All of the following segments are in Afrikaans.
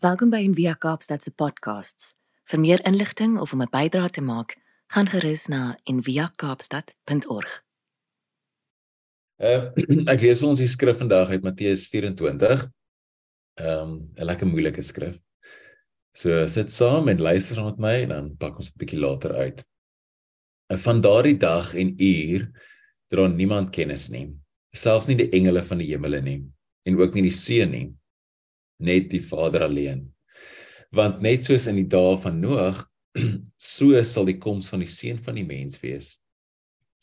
Welkom by Envia Kaapstad se podcasts. Vir meer inligting of om 'n bydrae te maak, gaan gerus na enviakaapstad.org. Uh, ek lees vir ons die skrif vandag uit Matteus 24. Ehm um, 'n lekker moeilike skrif. So sit saam en luister saam met my en dan pak ons dit bietjie later uit. En van daardie dag en uur dra niemand kennis nie, selfs nie die engele van die hemele nie en ook nie die seun nie net die Vader alleen. Want net soos in die dae van Noag, so sal die koms van die seun van die mens wees.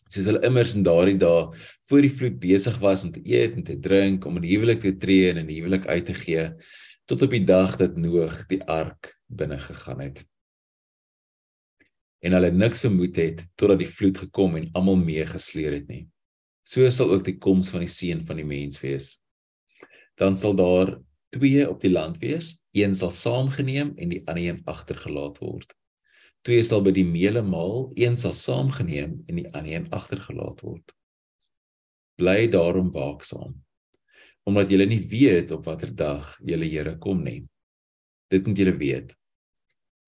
Soos hulle immers in daardie dae voor die vloed besig was om te eet en te drink, om in die huwelik te tree en in die huwelik uit te gee, tot op die dag dat Noag die ark binne gegaan het. En hulle niks vermoed het totdat die vloed gekom en almal meegesleer het nie. So sal ook die koms van die seun van die mens wees. Dan sal daar twee op die land wees, een sal saamgeneem en die ander een agtergelaat word. Twee sal by die meele maal, een sal saamgeneem en die ander een agtergelaat word. Bly daarom waaksaam, omdat julle nie weet op watter dag julle Here kom nie. Dit moet julle weet.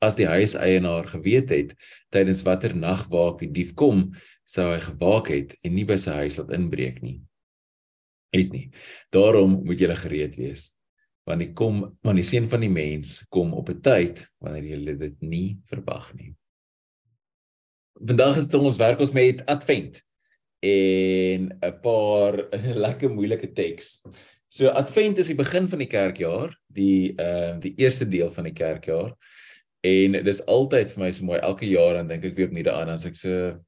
As die huiseienaar geweet het tydens watter nagwaak die dief kom, sou hy gewaak het en nie by sy huis laat inbreek nie. Het nie. Daarom moet julle gereed wees want die kom want die seun van die mens kom op 'n tyd wanneer jy dit nie verwag nie. Vandag is ons werk ons met Advent en 'n paar lekker moeilike teks. So Advent is die begin van die kerkjaar, die ehm uh, die eerste deel van die kerkjaar. En dis altyd vir my so mooi elke jaar dan dink ek weer opnuut daaraan as ek so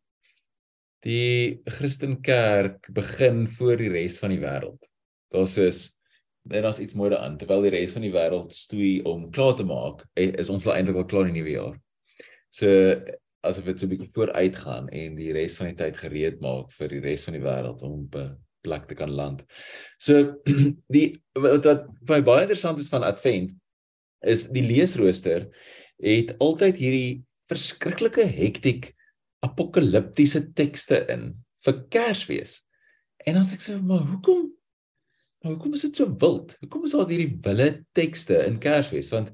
die Christen kerk begin voor die res van die wêreld. Daar's soos en daar's iets mooi daaraan terwyl die res van die wêreld stoei om klaar te maak eh, is ons al eintlik al klaar in die nuwe jaar. So asof dit so 'n bietjie vooruit gaan en die res van die tyd gereed maak vir die res van die wêreld om op 'n plek te kan land. So die wat, wat baie baie interessant is van Advent is die leesrooster het altyd hierdie verskriklike hektiek apokaliptiese tekste in vir Kersfees. En as ek sê maar hoekom Maar hoekom is dit so wild? Hoekom is daar hierdie wille tekste in Kersfees? Want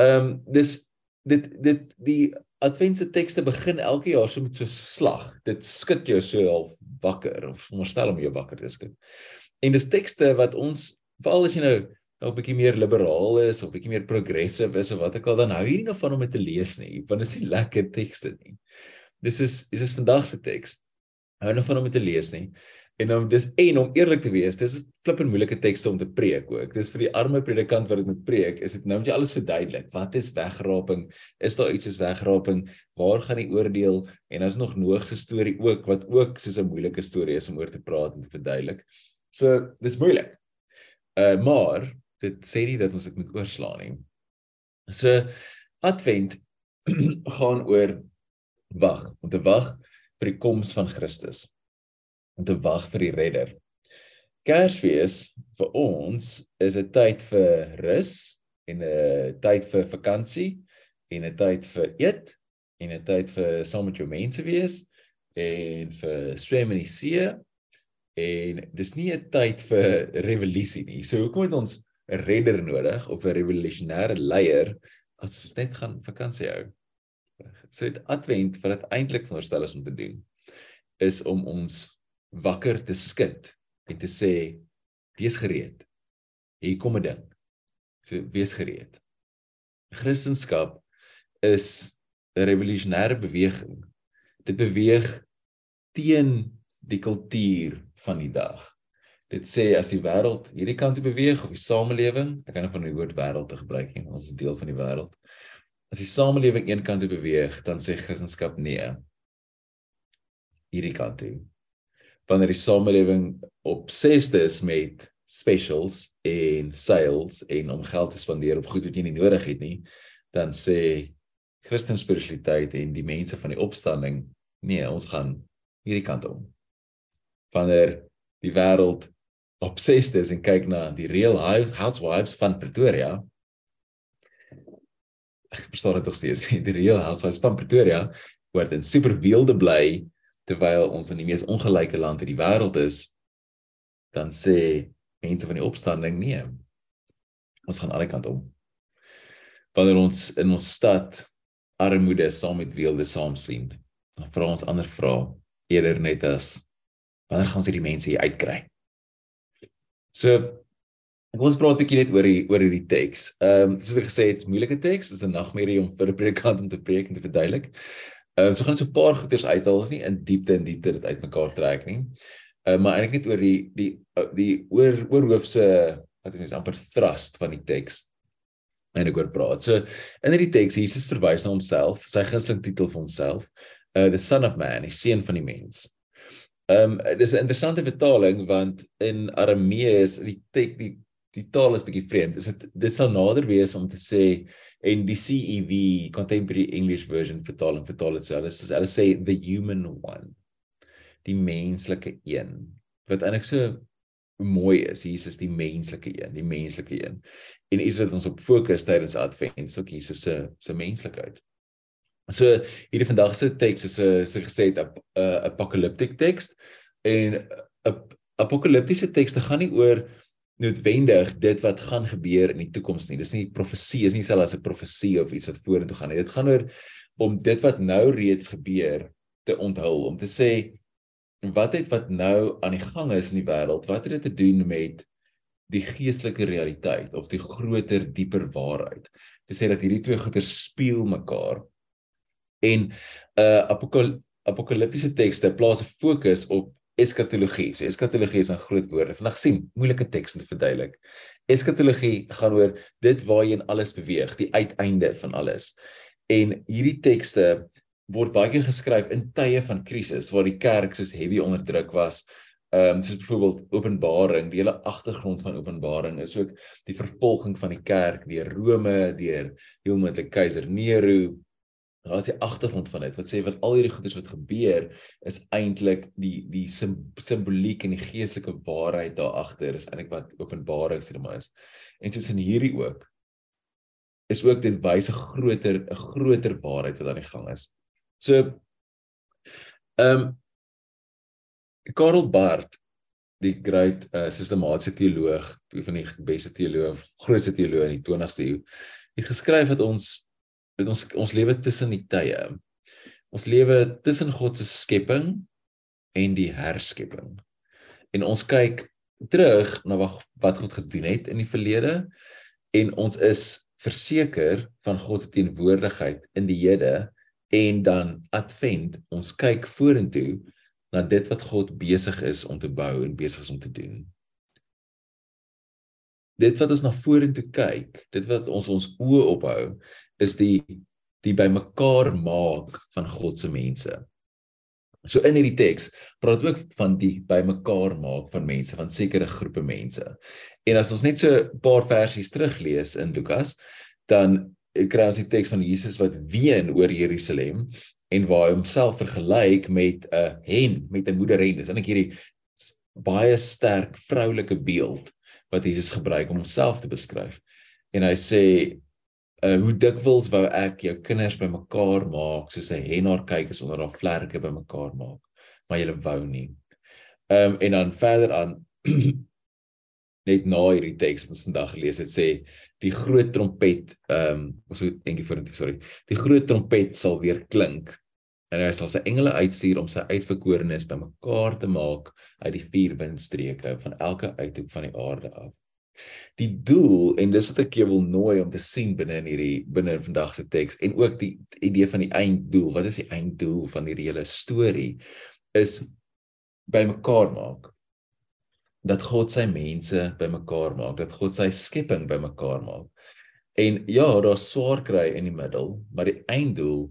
ehm um, dis dit dit die Adventse tekste begin elke jaar so met so slag. Dit skud jou so half wakker of veronderstel om jou wakker te skud. En dis tekste wat ons veral as jy nou nou 'n bietjie meer liberaal is of bietjie meer progressive is of wat ek al dan hou hier nie van om dit te lees nie, want dit is nie lekker tekste nie. Dis is dis is vandag se teks. Hou nou van om dit te lees nie. En om dis en om eerlik te wees, dis 'n flippend moeilike tekste om te preek ook. Dis vir die arme predikant wat dit moet preek, is dit nou moet jy alles verduidelik. Wat is wegraping? Is daar iets soos wegraping? Waar gaan die oordeel? En ons nog Noag se storie ook wat ook soos 'n moeilike storie is om oor te praat en te verduidelik. So, dis moeilik. Uh maar dit sê nie dat ons dit moet oorslaan nie. So Advent gaan oor wag, om te wag vir die koms van Christus om te wag vir die redder. Kersfees vir ons is 'n tyd vir rus en 'n tyd vir vakansie en 'n tyd vir eet en 'n tyd vir saam met jou mense wees en vir swem in die see en dis nie 'n tyd vir revolusie nie. So hoekom het ons 'n redder nodig of 'n revolusionêre leier as ons net gaan vakansie hou? So dit advent wat dit eintlik veronderstel is om te doen is om ons wakker te skud en te sê wees gereed. Hier kom 'n ding. So wees gereed. Christendom is 'n revolusionêre beweging. Dit beweeg teen die kultuur van die dag. Dit sê as die wêreld hierdie kant toe beweeg of die samelewing, ek kan nie van die woord wêreld te gebruik nie, ons is deel van die wêreld. As die samelewing een kant toe beweeg, dan sê Christendom nee. Hierdie kant toe wanneer die samelewing op sesde is met specials en sales en om geld te spandeer op goed wat jy nie nodig het nie, dan sê Christen spiritualiteit en die mense van die opstanding, nee, ons gaan hierdie kant om. Wanneer die wêreld op sesde is en kyk na die real housewives van Pretoria, ek verstaan dit nog steeds, die real housewives van Pretoria word in super weelde bly terwyl ons in die mees ongelyke land in die wêreld is, dan sê mense van die opstanding nee. Ons gaan aan die kant om. wanneer ons in ons stad armoede saam met weelde saam sien, dan vra ons ander vrae eerder net as wanneer gaan ons hierdie mense hier uitkry? So ek ons praat 'n bietjie net oor die oor hierdie teks. Ehm um, soos ek gesê het, 'n moeilike teks, is 'n nagmerrie om vir 'n predikant om te preek en te verduidelik. Ehm uh, so gaan ons so 'n paar goeders uithaal, ons nie in diepte en diepte dit uitmekaar trek nie. Ehm uh, maar eintlik net oor die die die oor oorhoofse wat ek mens amper thrust van die teks en ek oor praat. So in hierdie teks Jesus verwys na homself, sy gunsteling titel vir homself, uh the son of man, die seun van die mens. Ehm um, dis 'n interessante vertaling want in Aramees die tek die die taal is bietjie vreemd. Is dit dit sal nader wees om te sê en die CEV contemporary English version vertaling vertaal dit so. Hulle sê hulle sê the human one. Die menslike een. Wat eintlik so mooi is. Jesus die menslike een, die menslike een. En iets wat ons op fokus tydens Advent, is ook Jesus se se menslikheid. So hierdie vandag se teks is 'n so gesê 'n apocalyptic teks en 'n apokaliptiese tekste gaan nie oor noodwendig dit wat gaan gebeur in die toekoms nie. Dis nie profesie, is nie selfs as 'n profesie of iets wat vorentoe gaan nie. Dit gaan oor om dit wat nou reeds gebeur te onthul, om te sê wat het wat nou aan die gang is in die wêreld, wat het dit te doen met die geestelike realiteit of die groter, dieper waarheid? Te sê dat hierdie twee goeie speel mekaar. En uh apokal apokaliptiese tekste plaas 'n fokus op eskatologie. So eskatologie is 'n groot woord. Vandag sien moeilike teks om te verduidelik. Eskatologie gaan oor dit waarheen alles beweeg, die uiteinde van alles. En hierdie tekste word baie keer geskryf in tye van krisis waar die kerk soos heavy onder druk was. Ehm um, soos byvoorbeeld Openbaring, die hele agtergrond van Openbaring is ook die vervolging van die kerk deur Rome, deur heel moontlik keiser Nero. Daar is die agtergrond van dit wat sê wat al hierdie goeders wat gebeur is eintlik die die simboliek en die geestelike waarheid daar agter is eintlik wat Openbaring sê maar is. En soos in hierdie ook is ook dit wys 'n groter 'n groter waarheid wat aan die gang is. So ehm um, Karl Barth, die groot uh, sistematiese teoloog, een van die beste teoloë, grootste teoloë in die 20ste eeu, het geskryf dat ons dat ons ons lewe tussen die tye. Ons lewe tussen God se skepping en die herskepping. En ons kyk terug na wat wat God gedoen het in die verlede en ons is verseker van God se teenwoordigheid in die hede en dan advent ons kyk vorentoe na dit wat God besig is om te bou en besig is om te doen. Dit wat ons na vorentoe kyk, dit wat ons ons oë ophou, is die die bymekaar maak van God se mense. So in hierdie teks praat ook van die bymekaar maak van mense, van sekere groepe mense. En as ons net so 'n paar versies teruglees in Lukas, dan kry ons die teks van Jesus wat ween oor Jerusalem en waar hy homself vergelyk met 'n hen, met 'n moederhen. Dis eintlik hierdie baie sterk vroulike beeld wat Jesus gebruik om homself te beskryf. En hy sê uh hoe dikwels wou ek jou kinders bymekaar maak soos 'n hen haar kyk is onder haar vlerke bymekaar maak, maar jy wou nie. Ehm um, en dan verder aan net na hierdie teks wat ons vandag gelees het sê die groot trompet ehm um, ons moet enetjie vorentoe sorry die groot trompet sal weer klink en hy sal sy engele uitstuur om sy uitverkorenes bymekaar te maak uit die vier windstreke van elke uithoek van die aarde af die doel en dis wat ek jou wil nooi om te sien binne in hierdie binne in vandag se teks en ook die idee van die einddoel wat is die einddoel van hierdie hele storie is bymekaar maak dat God sy mense bymekaar maak, dat God sy skepping bymekaar maak. En ja, daar's swaar kry in die middel, maar die einddoel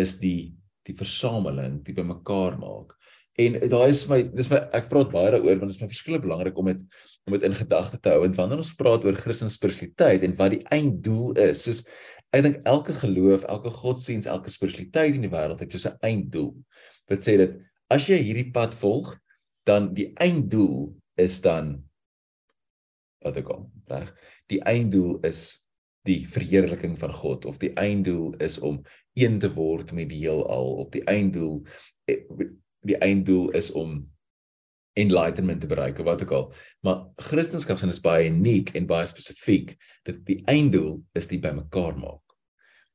is die die versameling, die bymekaar maak. En daai is my dis my ek praat baie daaroor want dit is my verskriklik belangrik om dit om dit in gedagte te hou en wanneer ons praat oor Christelike spiritualiteit en wat die einddoel is, soos ek dink elke geloof, elke godsdiens, elke spiritualiteit in die wêreld het so 'n einddoel. Wat sê dit as jy hierdie pad volg, dan die einddoel is dan wat ek kom, reg? Die einddoel is die verheerliking van God of die einddoel is om een te word met die heelal of die einddoel eh, die einddoel is om enlightenment te bereik of wat ook al. Maar Christendom sin is baie uniek en baie spesifiek dat die einddoel is die bymekaar maak.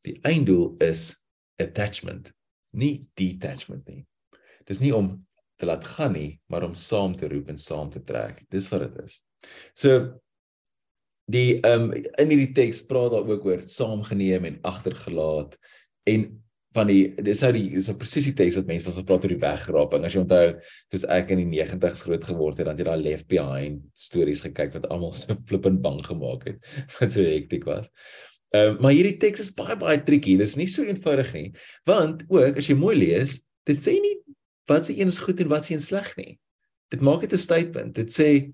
Die einddoel is attachment, nie detachment nie. Dis nie om te laat gaan nie, maar om saam te roep en saam te trek. Dis wat dit is. So die ehm um, in hierdie teks praat daar ook oor saamgeneem en agtergelaat en van die dis nou die dis 'n presisie teks wat mense as hulle praat oor die wegraping. As jy onthou, soos ek in die 90's groot geword het, dan jy daai left behind stories gekyk wat almal so flippend bang gemaak het, wat so hektiek was. Ehm uh, maar hierdie teks is baie baie tricky. Dis nie so eenvoudig nie. Want ook as jy mooi lees, dit sê nie wat se een is goed en wat se een sleg nie. Dit maak dit 'n statement. Dit sê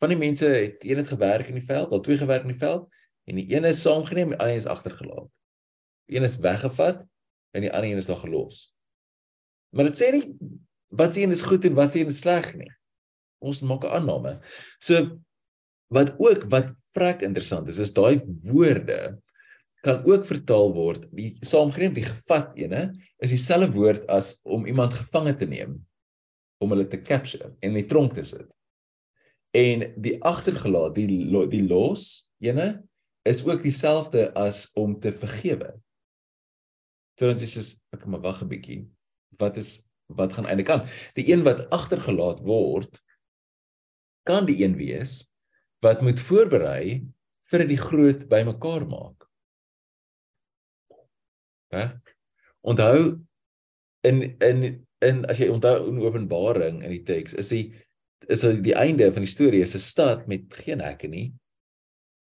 van die mense het een het gewerk in die veld, al twee gewerk in die veld en die een is saamgeneem en die ander is agtergelaat. Een is weggevat en die ander een is daar gelos. Maar dit sê nie wat se een is goed en wat se een is sleg nie. Ons maak 'n aanname. So wat ook wat vrek interessant is, is daai woorde kan ook vertaal word die saamgeneem die gevat ene is dieselfde woord as om iemand gevange te neem om hulle te capture en in die tronk te sit. En die agtergelaat die die los ene is ook dieselfde as om te vergewe. Terwyl jy sê ek maar wag 'n bietjie. Wat is wat gaan eintlik aan? Die een wat agtergelaat word kan die een wees wat moet voorberei vir die groot bymekaar maak hè? Onthou in in in as jy onthou in Openbaring in die teks is die is die, die einde van die storie is 'n stad met geen hekke nie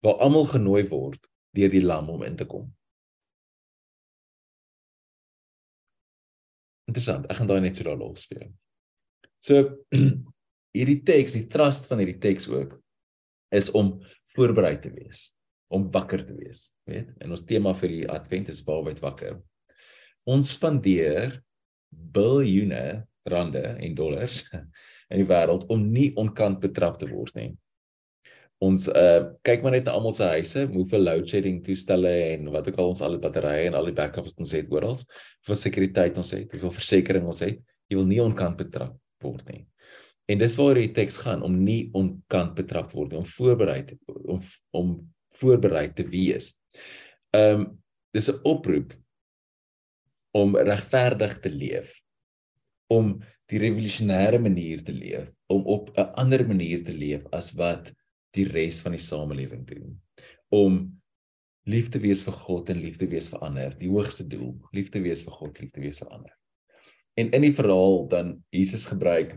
waar almal genooi word deur die lam om in te kom. Interessant. Ek gaan daai net so daar los vir jou. So hierdie teks, die trust van hierdie teks ook is om voorberei te wees om wakker te wees, weet? En ons tema vir die advent is waarbyt wakker. Ons spandeer biljoene rande en dollars in die wêreld om nie onkant betrap te word nie. Ons uh kyk maar net na almal se huise, hoeveel load shedding toestelle en wat ook al ons al die batterye en al die backups ons het oral, vir sekuriteit ons het, hoeveel versekerings ons het, jy wil nie onkant betrap word nie. En dis waar die teks gaan om nie onkant betrap word nie, om voorberei te om om voorberei te wees. Um, dis 'n oproep om regverdig te leef, om die revolusionêre manier te leef, om op 'n ander manier te leef as wat die res van die samelewing doen. Om liefde wees vir God en liefde wees vir ander, die hoogste doel, liefde wees vir God, liefde wees vir ander. En in die verhaal dan Jesus gebruik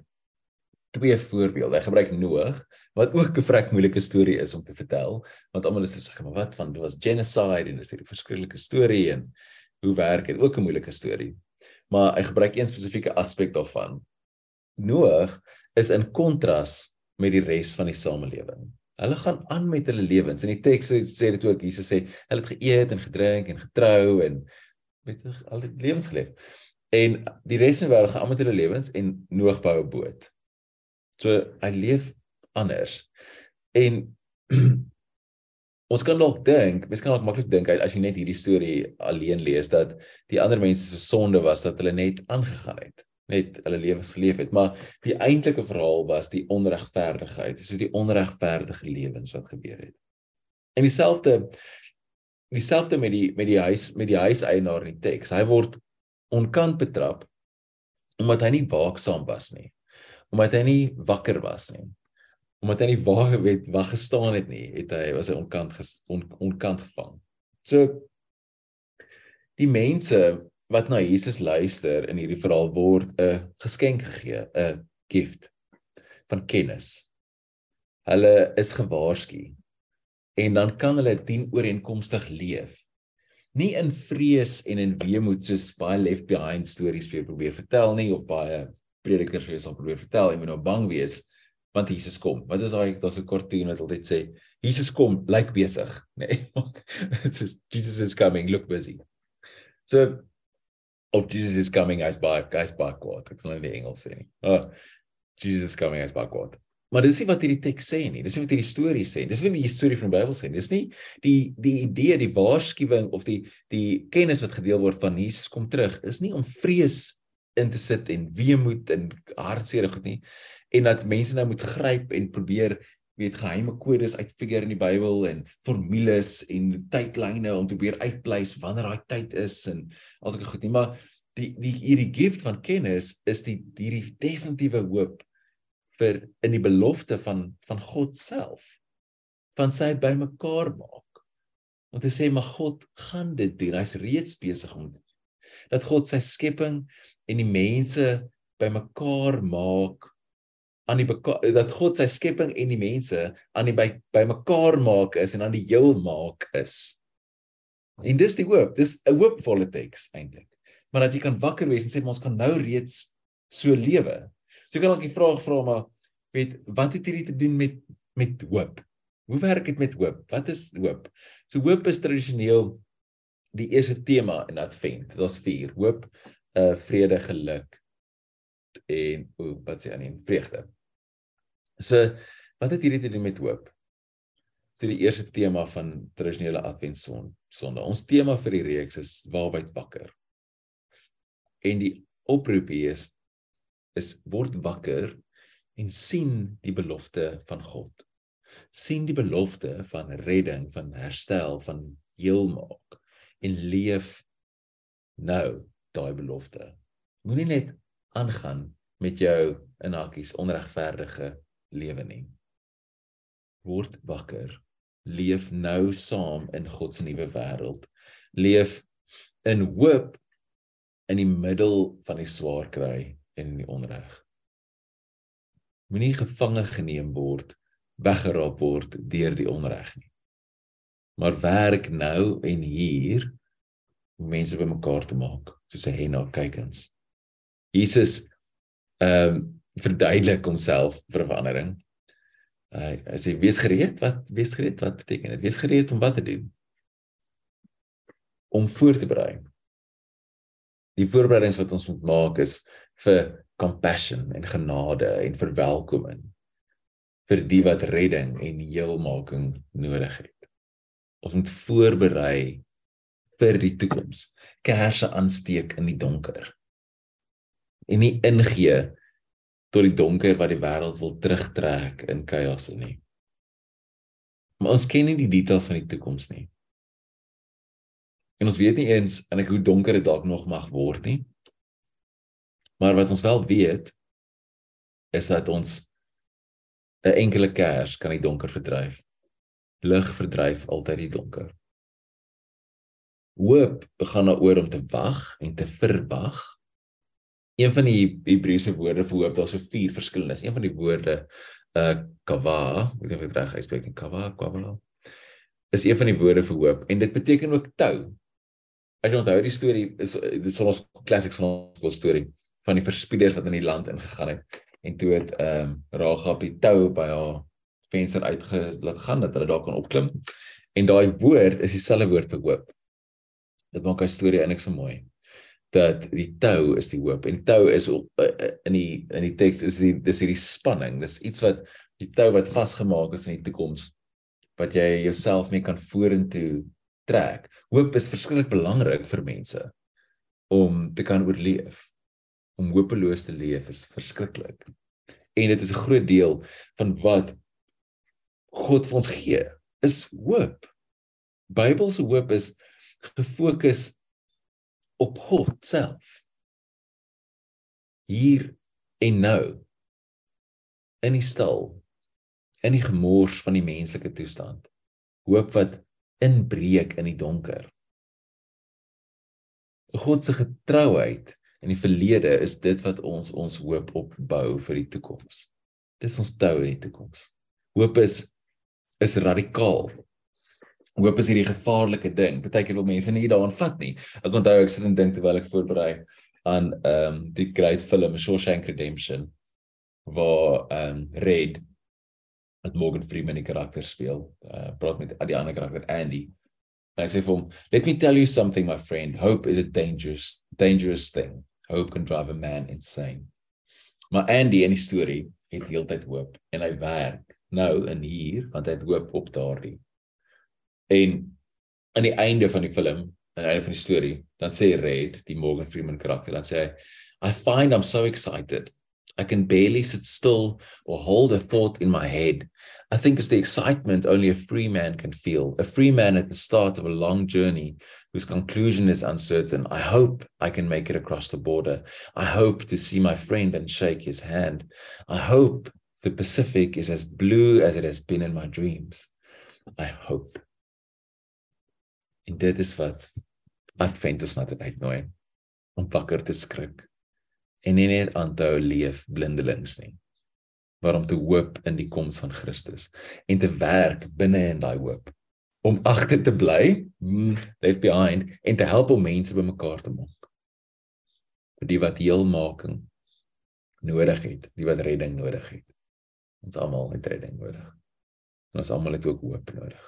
twee voorbeelde. Hy gebruik Noag wat ook 'n vrek moeilike storie is om te vertel, want almal is sê maar wat van dit was genocide en dis 'n verskriklike storie en hoe werk dit? Ook 'n moeilike storie. Maar hy gebruik een spesifieke aspek daarvan. Noag is in kontras met die res van die samelewing. Hulle gaan aan met hulle lewens. In die teks sê dit ook Jesus sê hulle het geëet en gedrink en getrou en weet jy al die lewens geleef. En die res van die wêreld gaan aan met hulle lewens en Noag bou 'n boot. So hy leef anders. En ons kan dalk dink, mens kan dalk maklik dink as jy net hierdie storie alleen lees dat die ander mense se sonde was dat hulle net aangegaan het, net hulle lewens geleef het, maar die eintlike verhaal was die onregverdigheid, dis die onregverdige lewens wat gebeur het. En dieselfde dieselfde met die met die huis met die huiseienaar in die teks. Hy word onkant betrap omdat hy nie waaksaam was nie omdat hy nie wakker was nie. Omdat hy nie waar weet waar gestaan het nie, het hy was hy onkant ges, on, onkant gevang. So die mense wat na Jesus luister in hierdie verhaal word 'n geskenk gegee, 'n gift van kennis. Hulle is gewaarsku en dan kan hulle dien ooreenkomstig leef. Nie in vrees en in weemoed soos baie left behind stories vir jou probeer vertel nie of baie predikers vir jou sal probeer vertel, jy moet nou bang wees want Jesus kom. Wat is daai daar's 'n kortien wat altyd sê Jesus kom, lyk like besig, nê? Nee, It's just Jesus is coming, look busy. So of Jesus is coming as by guys by quote. Ek sal net die Engels sê nie. Oh, Jesus is coming as by quote. Maar dis nie wat hierdie teks sê nie. Dis nie wat hierdie storie sê. Dis nie die storie van die Bybel sê nie. Dis nie die die idee, die waarskuwing of die die kennis wat gedeel word van Jesus kom terug. Is nie om vrees in te sit en weemoed en hartseer goed nie. en dat mense nou moet gryp en probeer weet geheime kodes uitfigure in die Bybel en formules en tydlyne om te probeer uitpleis wanneer daai tyd is en as ek goed nie. Maar die die hierdie gift van kennis is die hierdie definitiewe hoop vir in die belofte van van God self van sy bymekaar maak. Om te sê maar God gaan dit doen. Hy's reeds besig om dit dat God sy skepping en die mense bymekaar maak aan die dat God sy skepping en die mense aan die by bymekaar maak is en aan die heel maak is. En dis die hoop, dis 'n hoopvolle teks eintlik. Maar dat jy kan wakker wees en sê ons kan nou reeds so lewe. So jy kan dalk die vraag vra maar weet wat het hierdie te doen met met hoop? Hoe werk dit met hoop? Wat is hoop? So hoop is tradisioneel die eerste tema in Advent. Is 4: hoop, uh vrede, geluk en o, wat sê aan in vreugde. So wat het hierdie te doen met hoop? So die eerste tema van tradisionele Adventson Sondag. Ons tema vir die reeks is waarbyt wakker. En die oproep hier is is word wakker en sien die belofte van God. sien die belofte van redding, van herstel, van heelmaak en leef nou daai belofte. Moenie net aangaan met jou in hakkies onregverdige lewe nie. Word wakker. Leef nou saam in God se nuwe wêreld. Leef in hoop in die middel van die swaar kry en die onreg. Moenie gevange geneem word, weggeraap word deur die onreg nie. Maar werk nou en hier om mense bymekaar te maak, soos hy na kykens. Jesus ehm um, verduidelik homself vir verandering. Hy uh, sê wees gereed, wat wees gereed wat beteken dit? Wees gereed om wat te doen? Om voor te berei. Die voorbereidings wat ons moet maak is vir compassion en genade en verwelkoming vir die wat redding en heelmaking nodig het. Ons moet voorberei vir die toekoms. Kersse aansteek in die donker. En nie ingee tot die donker wat die wêreld wil terugtrek in chaos in nie. Maar ons ken nie die details van die toekoms nie. En ons weet nie eens en ek hoe donker dit dalk nog mag word nie. Maar wat ons wel weet is dat ons 'n enkele kers kan die donker verdryf. Lig verdryf altyd die donker. Hoop gaan daaroor om te wag en te verwag een van die Hebreëse woorde vir hoop, daar's so vier verskillendes. Een van die woorde uh kava, dink ek reg uitspreek kava, kwabala. Is een van die woorde vir hoop en dit beteken ook tou. As jy onthou die storie is dit is ons classic van ons storie van die verspieders wat in die land ingegaan het en toe het ehm um, Ragab die tou by haar venster uitgelaat gaan dat hulle daar kan opklim. En daai woord is dieselfde woord vir hoop. Dit maak hy storie eintlik so mooi dat die tou is die hoop. En tou is eh, eh, in die in die teks is die dis hierdie spanning. Dis iets wat die tou wat vasgemaak is in die toekoms wat jy jouself mee kan vorentoe trek. Hoop is verskriklik belangrik vir mense om te kan oorleef. Om hopeloos te leef is verskriklik. En dit is 'n groot deel van wat God vir ons gee is hoop. Bybelse hoop is gefokus op God self. Hier en nou in die stil in die gemors van die menslike toestand. Hoop wat inbreek in die donker. God se getrouheid in die verlede is dit wat ons ons hoop opbou vir die toekoms. Dis ons tou in die toekoms. Hoop is is radikaal hoop is hierdie gevaarlike ding. Partykeer wil mense nie daaraan vat nie. Ek onthou ek sit en dink terwyl ek voorberei aan ehm um, die great film Shawshank Redemption waar ehm um, Red met Morgan Freeman die karakter speel. Uh praat met die ander karakter Andy. En hy sê vir hom, "Let me tell you something my friend. Hope is a dangerous dangerous thing. Hope can drive a man insane." Maar Andy in die storie het heeltyd hoop en hy werk nou in hier want hy het hoop op daardie En aan die einde van die film, aan die einde van die storie, dan sê Red, die Morgan Freeman karakter, dan sê hy I find I'm so excited. I can barely sit still or hold a thought in my head. I think it's the excitement only a free man can feel, a free man at the start of a long journey whose conclusion is uncertain. I hope I can make it across the border. I hope to see my friend and shake his hand. I hope the Pacific is as blue as it has been in my dreams. I hope. En dit is wat Advent ons na toe uitnooi om wakker te skrik en nie net aan te hou leef blindelings nie maar om te hoop in die koms van Christus en te werk binne in daai hoop om agter te bly mm, left behind en te help om mense bymekaar te maak vir die wat heelmaking nodig het die wat redding nodig het. Ons almal het redding nodig. En ons almal het ook hoop nodig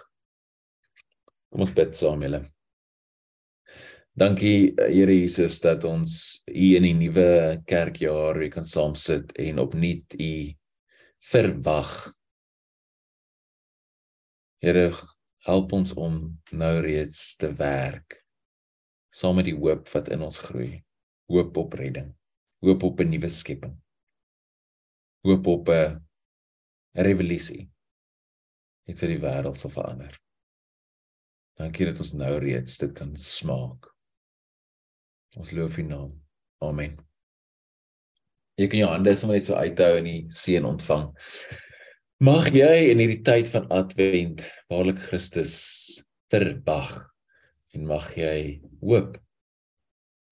kom ons bid saam julle Dankie Here Jesus dat ons hier in die nuwe kerkjaar weer kan saam sit en opnuut U verwag. Here help ons om nou reeds te werk saam met die hoop wat in ons groei. Hoop op redding. Hoop op 'n nuwe skepping. Hoop op 'n revolusie. Dit sal die wêreld sal verander. Dankie dat ons nou reeds dit kan smaak. Ons loof U naam. Amen. Jy kan jou hande sommer net so uithou en die seën ontvang. Mag jy in hierdie tyd van Advent waarlik Christus verwag en mag jy hoop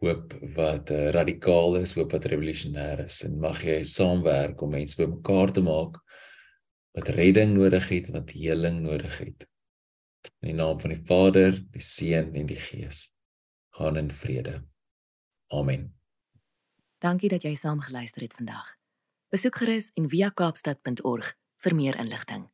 hoop wat uh, radikaal is, hoop wat revolusionêr is en mag jy saamwerk om mense bymekaar te maak wat redding nodig het, wat heling nodig het. In die naam van die Vader, die Seun en die Gees. Gaan in vrede. Amen. Dankie dat jy saam geluister het vandag. Besoek gerus en via kaapstad.org vir meer inligting.